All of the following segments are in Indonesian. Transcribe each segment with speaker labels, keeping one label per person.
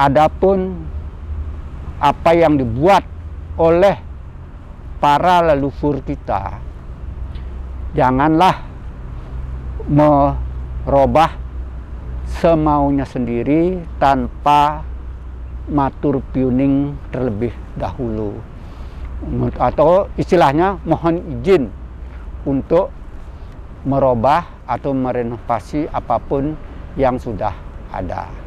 Speaker 1: adapun apa yang dibuat oleh para leluhur kita janganlah merubah semaunya sendiri tanpa matur piuning terlebih dahulu atau istilahnya mohon izin untuk merubah atau merenovasi apa pun yang sudah ada.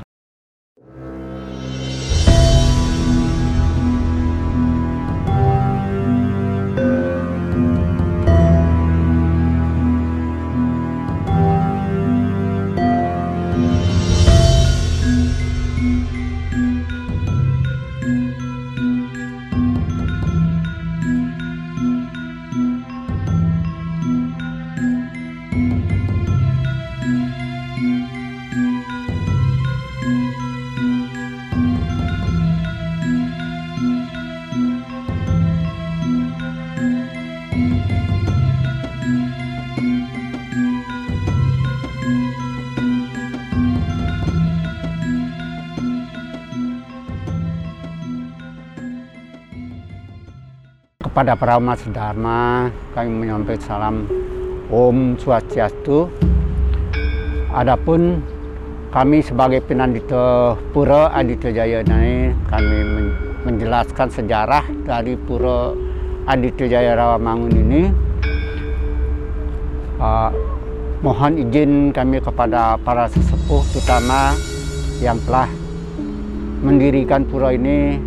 Speaker 1: Kepada para umat sedharma kami menyampaikan salam Om Swastiastu. Adapun kami sebagai penandita Pura Aditya Jaya ini kami menjelaskan sejarah dari Pura Aditya Jaya Rawamangun ini. Uh, mohon izin kami kepada para sesepuh terutama yang telah mendirikan pura ini.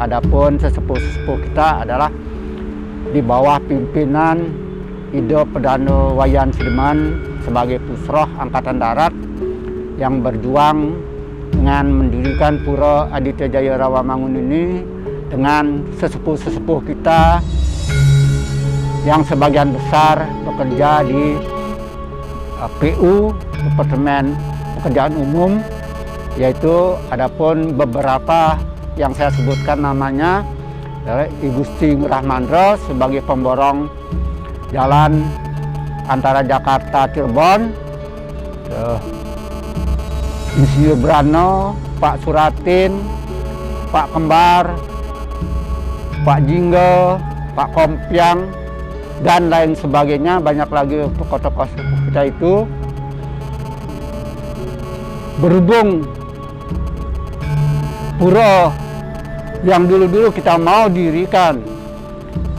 Speaker 1: Adapun sesepuh-sesepuh kita adalah di bawah pimpinan Ido Perdana Wayan Sudirman sebagai Pusroh Angkatan Darat yang berjuang dengan mendirikan Pura Aditya Jaya Rawamangun ini dengan sesepuh-sesepuh kita yang sebagian besar bekerja di uh, PU Departemen Pekerjaan Umum yaitu adapun beberapa yang saya sebutkan namanya Ibu Gusti Ngurah Mandro sebagai pemborong jalan antara Jakarta Cirebon Insinyur Brano, Pak Suratin, Pak Kembar, Pak Jinggo, Pak Kompiang, dan lain sebagainya. Banyak lagi tokoh-tokoh kita itu. Berhubung pura yang dulu-dulu kita mau dirikan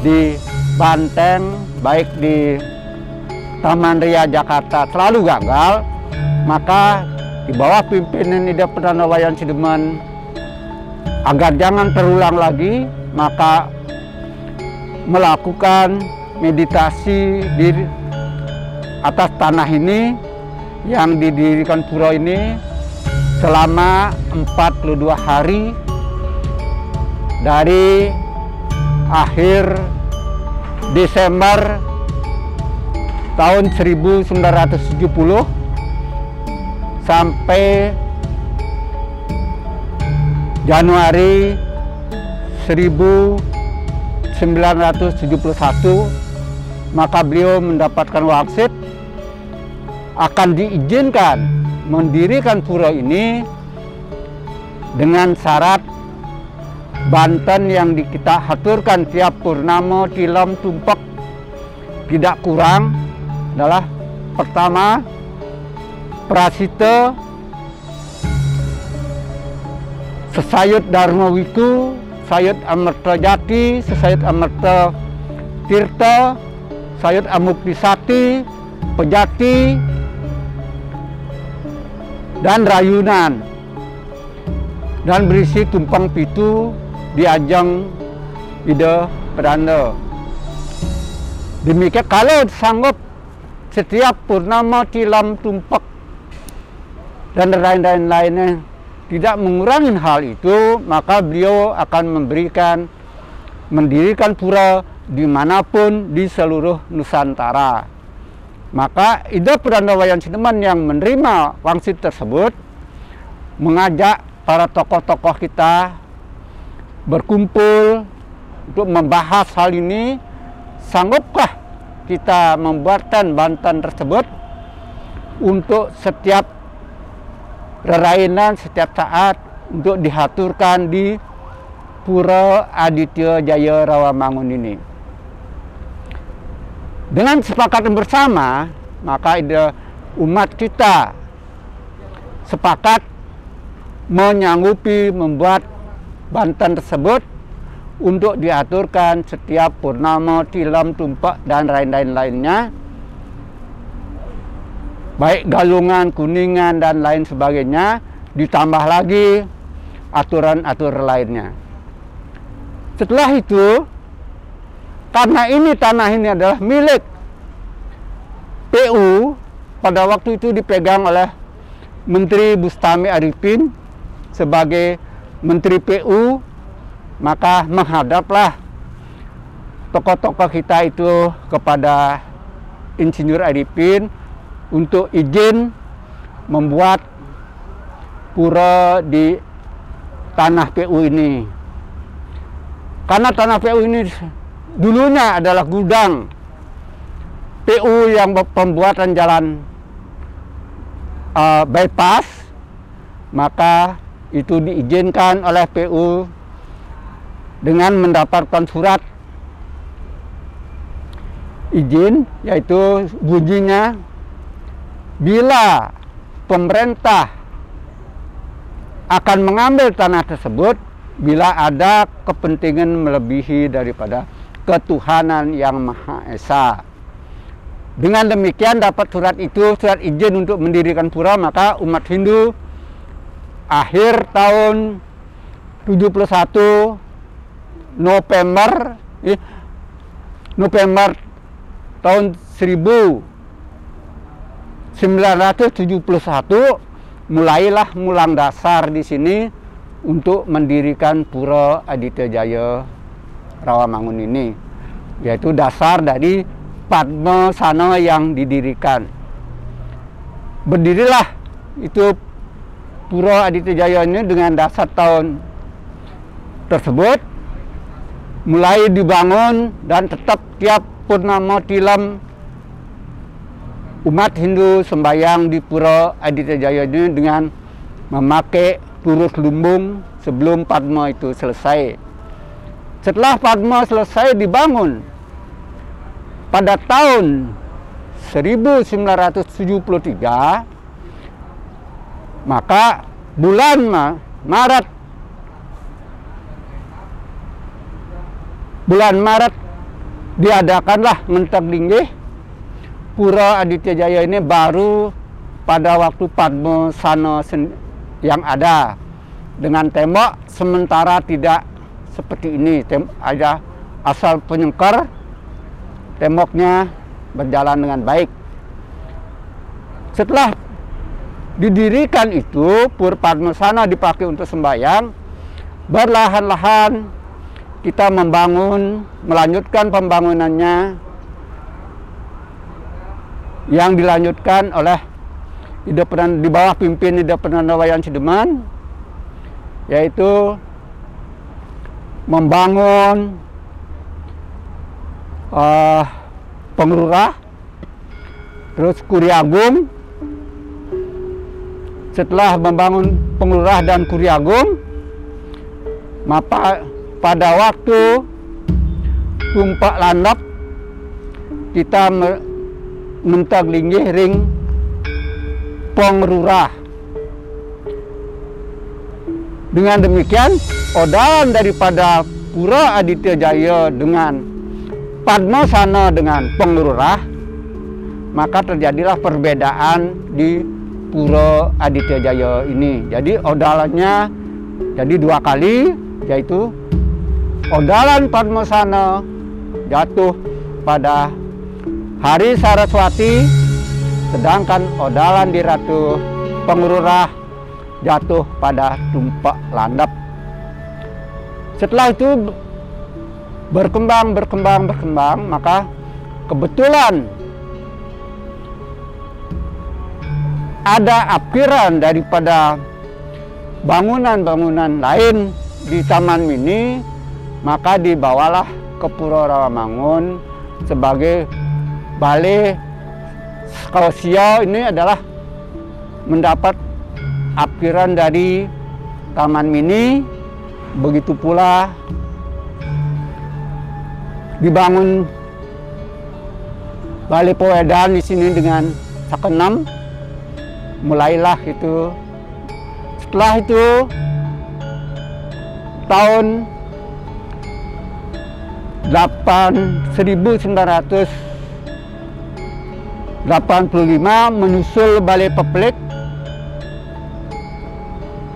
Speaker 1: di Banteng, baik di Taman Ria Jakarta selalu gagal, maka di bawah pimpinan Ida Perdana Wayan Sideman agar jangan terulang lagi, maka melakukan meditasi di atas tanah ini yang didirikan pura ini selama 42 hari dari akhir Desember tahun 1970 sampai Januari 1971 maka beliau mendapatkan wangsit. Akan diizinkan mendirikan pura ini dengan syarat Banten yang kita haturkan tiap purnama tilam tumpak tidak kurang adalah pertama prasita sesayut Dharma Wiku, sayut Amerta Jati, sesayut Amerta Tirta, sayut Amuktisati, Pejati, dan Rayunan. Dan berisi tumpang pitu di ajang ide perdana. Demikian kalau sanggup setiap purnama tilam tumpak dan lain-lain lainnya tidak mengurangi hal itu, maka beliau akan memberikan mendirikan pura di mana pun di seluruh Nusantara. Maka Ida Perdana Wayan Sineman yang menerima wangsit tersebut mengajak para tokoh-tokoh kita berkumpul untuk membahas hal ini, sanggupkah kita membuatkan Banten tersebut untuk setiap rerainan, setiap saat untuk dihaturkan di Pura Aditya Jaya Rawamangun ini. Dengan sepakatan bersama, maka ide umat kita sepakat menyanggupi membuat bantan tersebut untuk diaturkan setiap purnama, tilam, tumpak, dan lain-lain lainnya. Baik galungan, kuningan, dan lain sebagainya ditambah lagi aturan-aturan lainnya. Setelah itu karena ini tanah ini adalah milik PU pada waktu itu dipegang oleh Menteri Bustami Arifin sebagai Menteri PU maka menghadaplah tokoh-tokoh kita itu kepada Insinyur Arifin untuk izin membuat pura di tanah PU ini. Karena tanah PU ini dulunya adalah gudang PU yang pembuatan jalan uh, bypass maka itu diizinkan oleh PU dengan mendapatkan surat izin yaitu bunyinya bila pemerintah akan mengambil tanah tersebut bila ada kepentingan melebihi daripada ketuhanan yang Maha Esa. Dengan demikian dapat surat itu, surat izin untuk mendirikan pura, maka umat Hindu akhir tahun 71 November eh, November tahun 1971 mulailah mulang dasar di sini untuk mendirikan Pura Aditya Jaya Rawamangun ini yaitu dasar dari Padma Sana yang didirikan. Berdirilah itu Pura Aditya Jaya ini dengan dasar tahun tersebut mulai dibangun dan tetap tiap purnama tilam umat Hindu sembahyang di Pura Aditya Jaya ini dengan memakai turus lumbung sebelum Padma itu selesai. Setelah Padma selesai dibangun pada tahun 1973 maka bulan Maret. Bulan Maret diadakanlah mentek linggih Pura Aditya Jaya ini baru pada waktu Padma Sana yang ada. Dengan tembok sementara tidak seperti ini. Tem ada asal penyengkar temboknya berjalan dengan baik. Setelah didirikan itu Pur Padmasana dipakai untuk sembahyang. Berlahan-lahan kita membangun melanjutkan pembangunannya yang dilanjutkan oleh peran di bawah pimpin ide Wayan Sideman yaitu membangun uh, pengelurah terus Kuriagung setelah membangun pengelurah dan Kuriagung maka pada waktu tumpak landap kita mentag linggih ring pengrurah. Dengan demikian, odalan daripada Pura Aditya Jaya dengan Padma Sana dengan pengrurah, maka terjadilah perbedaan di Pura Aditya Jaya ini. Jadi odalannya jadi dua kali, yaitu odalan Padma Sana jatuh pada hari Saraswati sedangkan odalan di Ratu Pengururah jatuh pada tumpak landap. Setelah itu berkembang, berkembang, berkembang, maka kebetulan ada apiran daripada bangunan-bangunan lain di Taman Mini, maka dibawalah ke Pura Rawamangun sebagai balai Xiao ini adalah mendapat apiran dari taman mini. Begitu pula dibangun Balai Pewedan di sini dengan sakenam mulailah itu. Setelah itu tahun 8 1985 menyusul Balai Peplik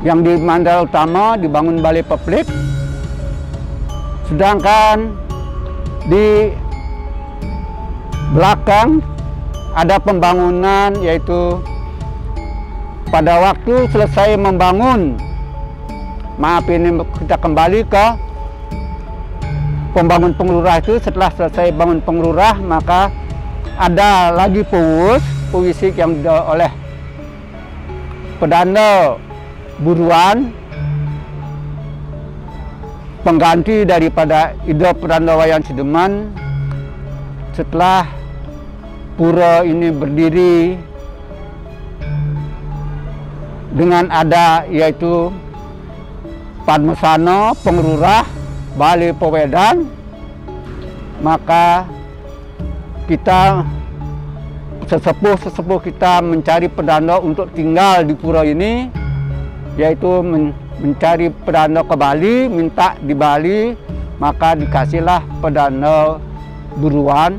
Speaker 1: yang di Mandala Utama dibangun Balai Peplik sedangkan di belakang ada pembangunan yaitu pada waktu selesai membangun maaf ini kita kembali ke pembangun pengelurah itu. Setelah selesai bangun pengelurah maka ada lagi puus puisi yang oleh pedanda buruan pengganti daripada ide pedanda wayan Sideman. Setelah pura ini berdiri dengan ada yaitu Padmesano, Pengerurah, Bali Pewedan, maka kita sesepuh-sesepuh kita mencari pedanda untuk tinggal di pura ini, yaitu men mencari pedanda ke Bali, minta di Bali, maka dikasihlah pedanda buruan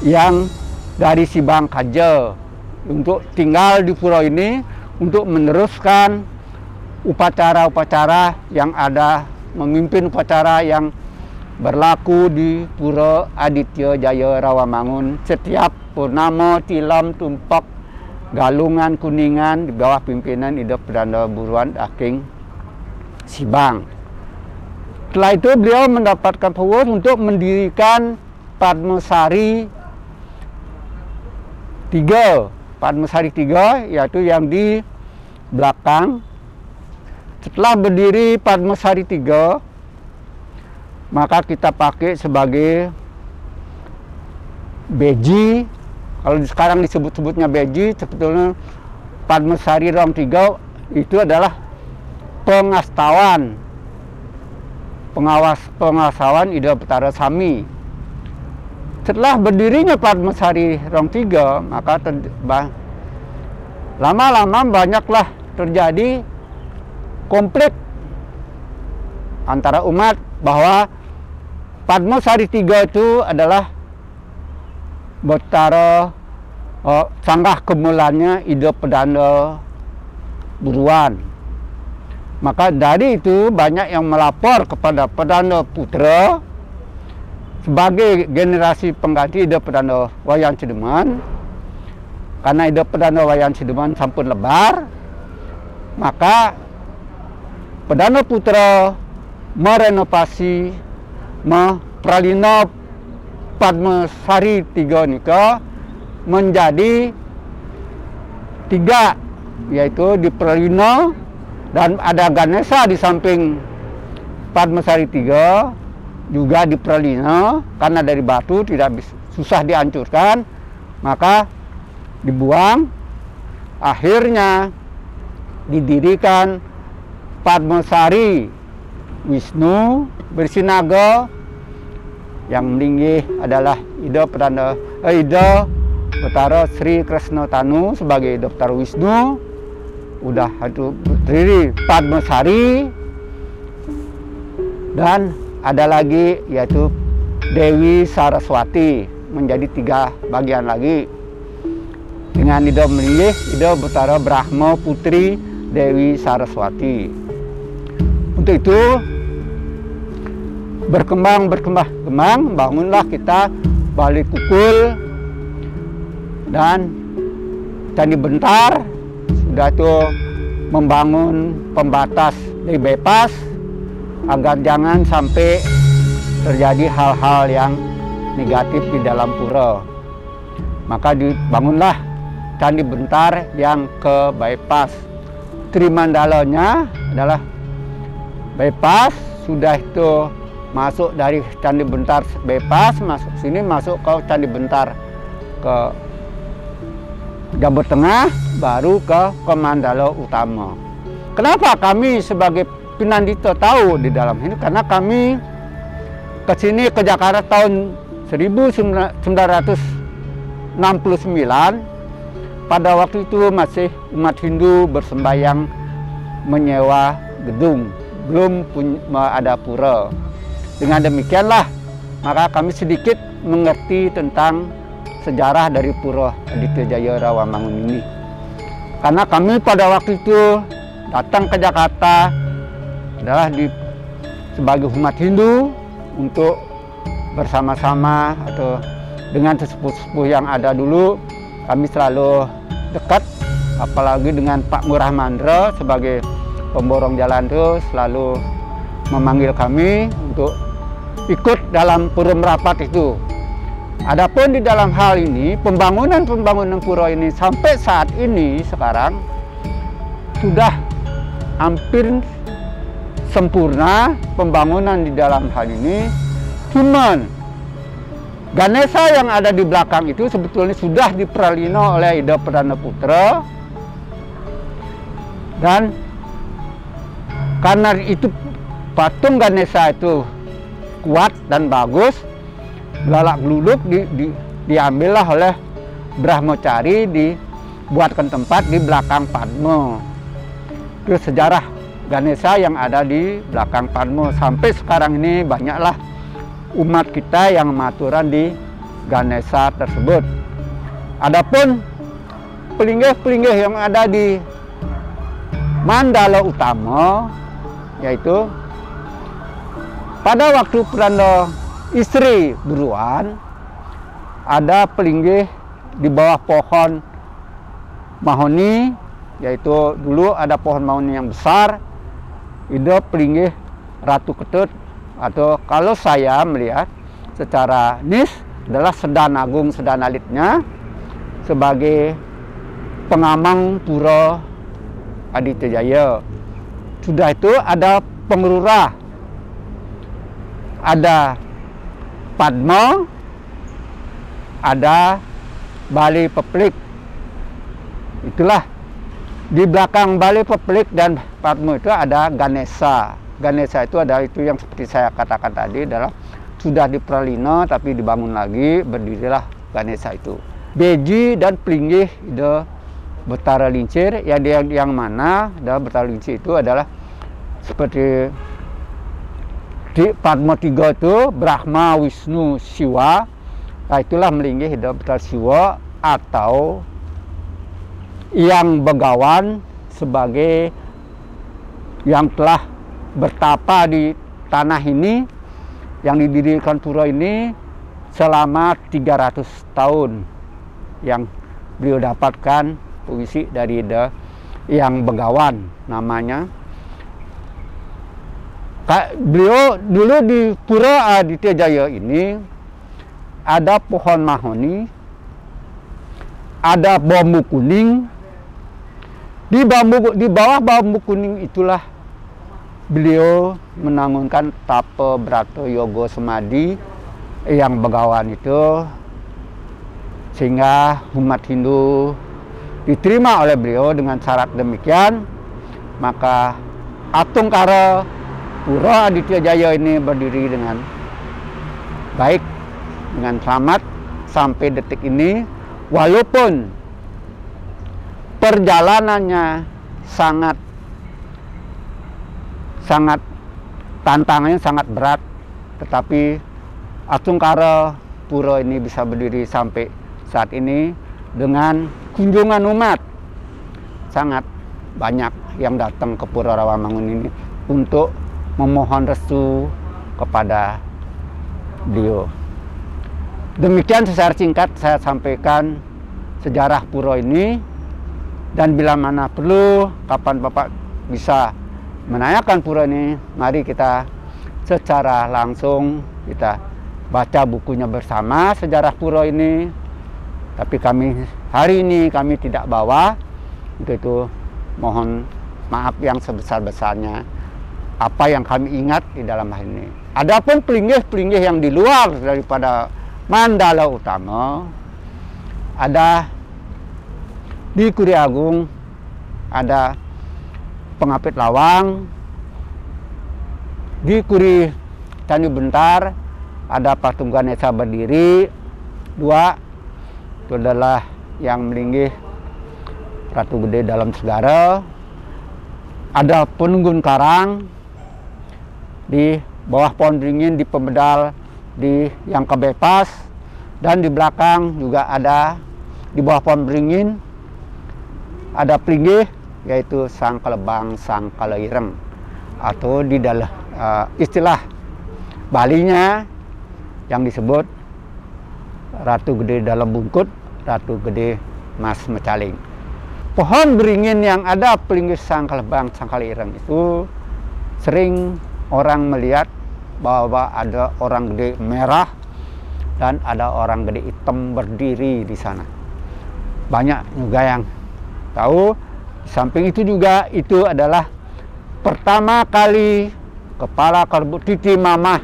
Speaker 1: yang dari Sibang Kaja untuk tinggal di pulau ini untuk meneruskan upacara-upacara yang ada, memimpin upacara yang berlaku di Pura Aditya Jaya Rawamangun setiap purnama, tilam, tumpak, galungan, kuningan di bawah pimpinan Ida Perdana Buruan Aking Sibang. Setelah itu beliau mendapatkan power untuk mendirikan Padmasari tiga Padmasari tiga yaitu yang di belakang. Setelah berdiri Padmasari 3 maka kita pakai sebagai beji. Kalau sekarang disebut-sebutnya beji sebetulnya Padmasari Rong 3 itu adalah pengastawan. Pengawas pengasawan Ida Petara Sami setelah berdirinya Padmasari Rong 3 maka lama-lama banyaklah terjadi konflik antara umat bahwa Padmasari tiga itu adalah Betara oh, sanggah kemulannya ide pedanda buruan. Maka dari itu banyak yang melapor kepada pedanda putra sebagai generasi pengganti ide pedanda Wayan Cideman karena ide pedanda Wayan Cideman sampun lebar maka Perdana Putra merenovasi Pralina Padmasari tiga nika menjadi tiga yaitu di Pralina dan ada Ganesha di samping Padmasari tiga juga di Pralina karena dari batu tidak susah dihancurkan maka dibuang akhirnya didirikan Padmasari Wisnu bersinaga yang meninggi adalah Ida Perdana eh, Ida Betara Sri Kresna Tanu sebagai Dokter Wisnu. Udah itu berdiri Padmasari dan ada lagi yaitu Dewi Saraswati menjadi tiga bagian lagi. Dengan Ida meninggi Ida Betara Brahma Putri Dewi Saraswati. Untuk itu berkembang berkembang kembang bangunlah kita balik kukul dan Candi Bentar sudah itu membangun pembatas dari bebas agar jangan sampai terjadi hal-hal yang negatif di dalam pura. Maka dibangunlah Candi Bentar yang ke bypass. Trimandalanya adalah bypass sudah itu masuk dari Candi Bentar bypass masuk sini masuk ke Candi Bentar ke Jawa Tengah, baru ke Komandalo Utama. Kenapa kami sebagai Pinandito tahu di dalam ini? Karena kami ke sini ke Jakarta tahun 1969 pada waktu itu masih umat Hindu bersembayang menyewa gedung. Belum punya, ada pura. Dengan demikianlah maka kami sedikit mengerti tentang sejarah dari pura Aditya Jaya Rawamangun ini. Karena kami pada waktu itu datang ke Jakarta adalah di sebagai umat Hindu untuk bersama-sama atau dengan sesepuh-sesepuh yang ada dulu kami selalu dekat apalagi dengan Pak Murah Mandra sebagai pemborong jalan itu selalu memanggil kami untuk ikut dalam purum rapat itu. Adapun di dalam hal ini pembangunan-pembangunan pura ini sampai saat ini sekarang sudah hampir sempurna pembangunan di dalam hal ini. Cuman Ganesha yang ada di belakang itu sebetulnya sudah diperalino oleh Ida Perdana Putra. Dan karena itu patung Ganesha itu kuat dan bagus lalak geluduk di, di, diambillah oleh Brahmacari dibuatkan tempat di belakang Padma itu sejarah Ganesha yang ada di belakang Padmo. Sampai sekarang ini banyaklah umat kita yang maturan di Ganesha tersebut. Adapun pelinggih-pelinggih yang ada di Mandala Utama yaitu pada waktu Prando istri buruan ada pelinggih di bawah pohon mahoni yaitu dulu ada pohon mahoni yang besar hidup pelinggih Ratu Ketut atau kalau saya melihat secara nis adalah sedan agung sedan alitnya sebagai pengamang pura Aditya Jaya. Sudah itu ada pengelurah, ada Padma, ada Bali Peplik. Itulah di belakang Bali Peplik dan Padmo itu ada Ganesha. Ganesha itu adalah itu yang seperti saya katakan tadi adalah sudah di Pralina tapi dibangun lagi berdirilah Ganesha itu. Beji dan Plinggih itu Betara Lincir yang yang, yang mana adalah Betara Lincir itu adalah seperti di Padma tiga itu Brahma, Wisnu, Siwa. Nah, itulah melinggih hidup Betara Siwa atau yang begawan sebagai yang telah bertapa di tanah ini yang didirikan pura ini selama 300 tahun yang beliau dapatkan puisi dari the yang begawan namanya. Beliau dulu di Pura Aditya Jaya ini ada pohon mahoni ada bambu kuning di bambu di bawah bambu kuning itulah beliau menangunkan tape brato yogo semadi yang begawan itu sehingga umat Hindu diterima oleh beliau dengan syarat demikian. Maka Atung Kara Pura Aditya Jaya ini berdiri dengan baik dengan selamat sampai detik ini. Walaupun perjalanannya sangat sangat tantangannya sangat berat. Tetapi Atungkara Pura ini bisa berdiri sampai saat ini dengan kunjungan umat. Sangat banyak yang datang ke Pura Rawamangun ini untuk memohon restu kepada beliau. Demikian secara singkat saya sampaikan sejarah pura ini dan bila mana perlu kapan Bapak bisa menanyakan pura ini mari kita secara langsung kita baca bukunya bersama sejarah pura ini. Tapi kami hari ini kami tidak bawa. Untuk itu mohon maaf yang sebesar-besarnya. Apa yang kami ingat di dalam hal ini. Adapun pelinggih-pelinggih yang di luar daripada mandala utama ada di Kuri Agung ada pengapit lawang. Di Kuri Candi Bentar ada patung Ganesha berdiri. Dua itu adalah yang melinggih Ratu Gede dalam segara ada penunggun karang di bawah pohon beringin di pemedal di yang kebepas dan di belakang juga ada di bawah pohon beringin ada pelinggih yaitu sang kelebang sang kaleireng atau di dalam uh, istilah Balinya yang disebut Ratu Gede dalam bungkut, Ratu Gede Mas Mecaling. Pohon beringin yang ada pelinggih sang kelebang sang kaleireng itu sering orang melihat bahwa ada orang gede merah dan ada orang gede hitam berdiri di sana. Banyak juga yang tahu. Samping itu juga itu adalah pertama kali kepala kerbau titi mamah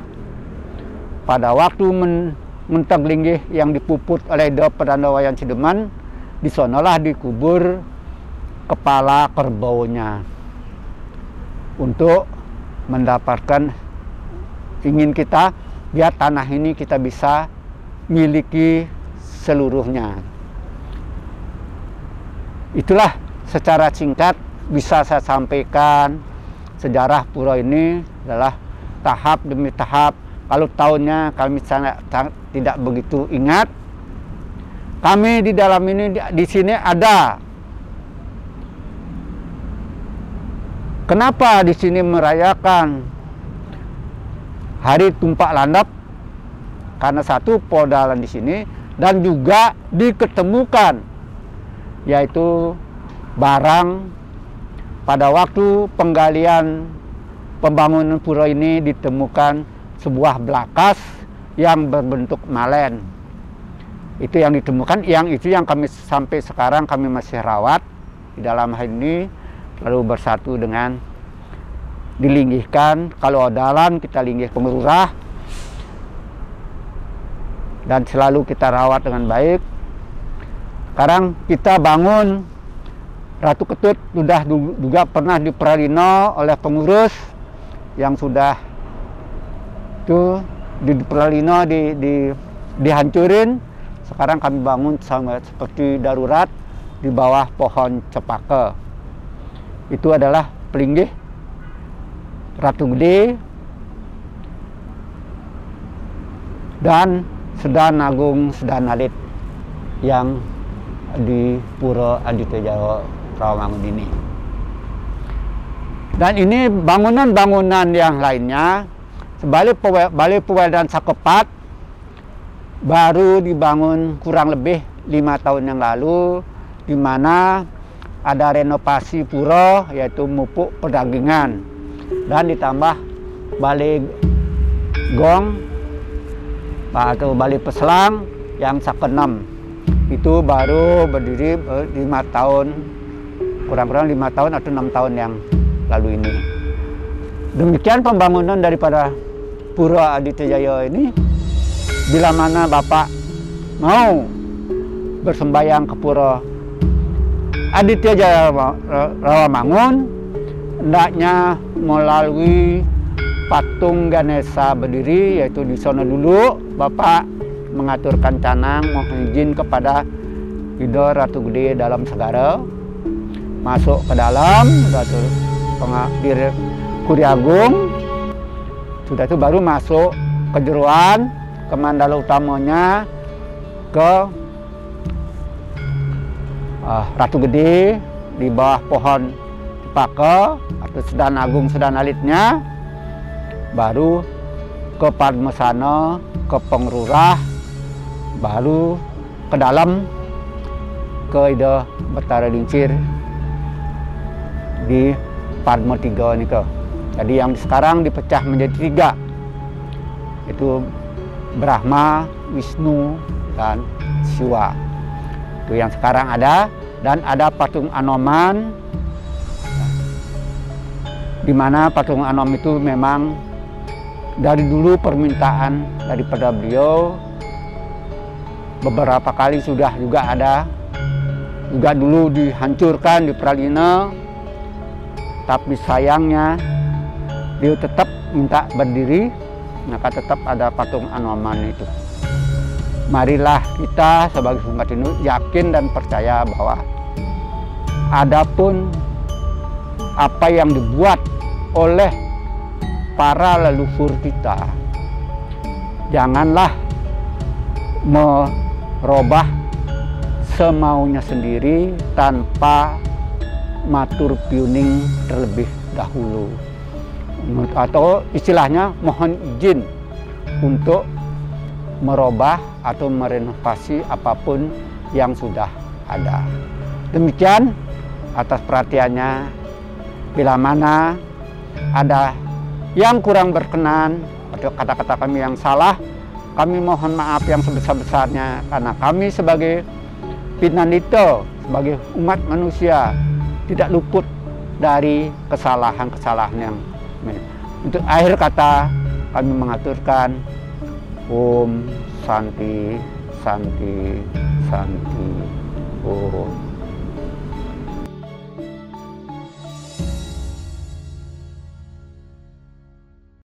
Speaker 1: pada waktu men linggih yang dipuput oleh Do Perdana Wayan Cideman di sonolah dikubur kepala kerbaunya untuk mendapatkan ingin kita biar tanah ini kita bisa miliki seluruhnya. Itulah secara singkat bisa saya sampaikan sejarah pura ini adalah tahap demi tahap. Kalau tahunnya kami sangat, tidak begitu ingat. Kami di dalam ini di, di sini ada. Kenapa di sini merayakan hari tumpak landap karena satu podalan di sini dan juga diketemukan yaitu barang pada waktu penggalian pembangunan pura ini ditemukan sebuah belakas yang berbentuk malen. Itu yang ditemukan yang itu yang kami sampai sekarang kami masih rawat di dalam hal ini lalu bersatu dengan dilinggihkan kalau dalan kita linggih pengerurah dan selalu kita rawat dengan baik sekarang kita bangun Ratu Ketut sudah juga pernah diperalino oleh pengurus yang sudah itu di Peralino di, di dihancurin. Sekarang kami bangun sama seperti darurat di bawah pohon cepaka itu adalah pelinggih Ratu Gede dan Sedan Agung Sedan Alit yang di Pura Aditya Jawa Rawamangun ini. Dan ini bangunan-bangunan yang lainnya sebalik Balai Pewedan Sakepat baru dibangun kurang lebih lima tahun yang lalu di mana ada renovasi pura yaitu mupuk perdagangan dan ditambah balik gong atau balik peselang yang sakenam itu baru berdiri eh, lima tahun. Kurang-kurang lima tahun atau enam tahun yang lalu ini. Demikian pembangunan daripada Pura Aditya Jaya ini. Bila mana Bapak mau bersembayang ke Pura Aditya Jaya Rawamangun hendaknya melalui patung Ganesha berdiri yaitu di sana dulu Bapak mengaturkan canang mohon izin kepada Ido Ratu Gede dalam segara masuk ke dalam Ratu Pengadir Kuri Agung. Sudah itu baru masuk ke jeruan ke mandala utamanya ke uh, Ratu Gede di bawah pohon Paka atau Sedan Agung Sedan Alitnya. Baru ke Padmesana, ke Pengrurah, baru ke dalam ke Ida Betara Lincir di Padma tiga ini ke. Jadi yang sekarang dipecah menjadi tiga. Itu Brahma, Wisnu, dan Siwa. Itu yang sekarang ada dan ada patung Anoman di mana patung Anom itu memang dari dulu permintaan daripada beliau beberapa kali sudah juga ada juga dulu dihancurkan di Pralina tapi sayangnya dia tetap minta berdiri maka tetap ada patung Anoman itu. Marilah kita sebagai umat Hindu yakin dan percaya bahwa adapun apa yang dibuat oleh para leluhur kita janganlah merubah semaunya sendiri tanpa matur piuning terlebih dahulu atau istilahnya mohon izin untuk merubah atau merenovasi apa pun yang sudah ada. Demikian atas perhatiannya bila mana ada yang kurang berkenan atau kata-kata kami yang salah, kami mohon maaf yang sebesar-besarnya karena kami sebagai Pinanito, sebagai umat manusia tidak luput dari kesalahan-kesalahan yang untuk akhir kata kami mengaturkan Om Santi Santi Santi Om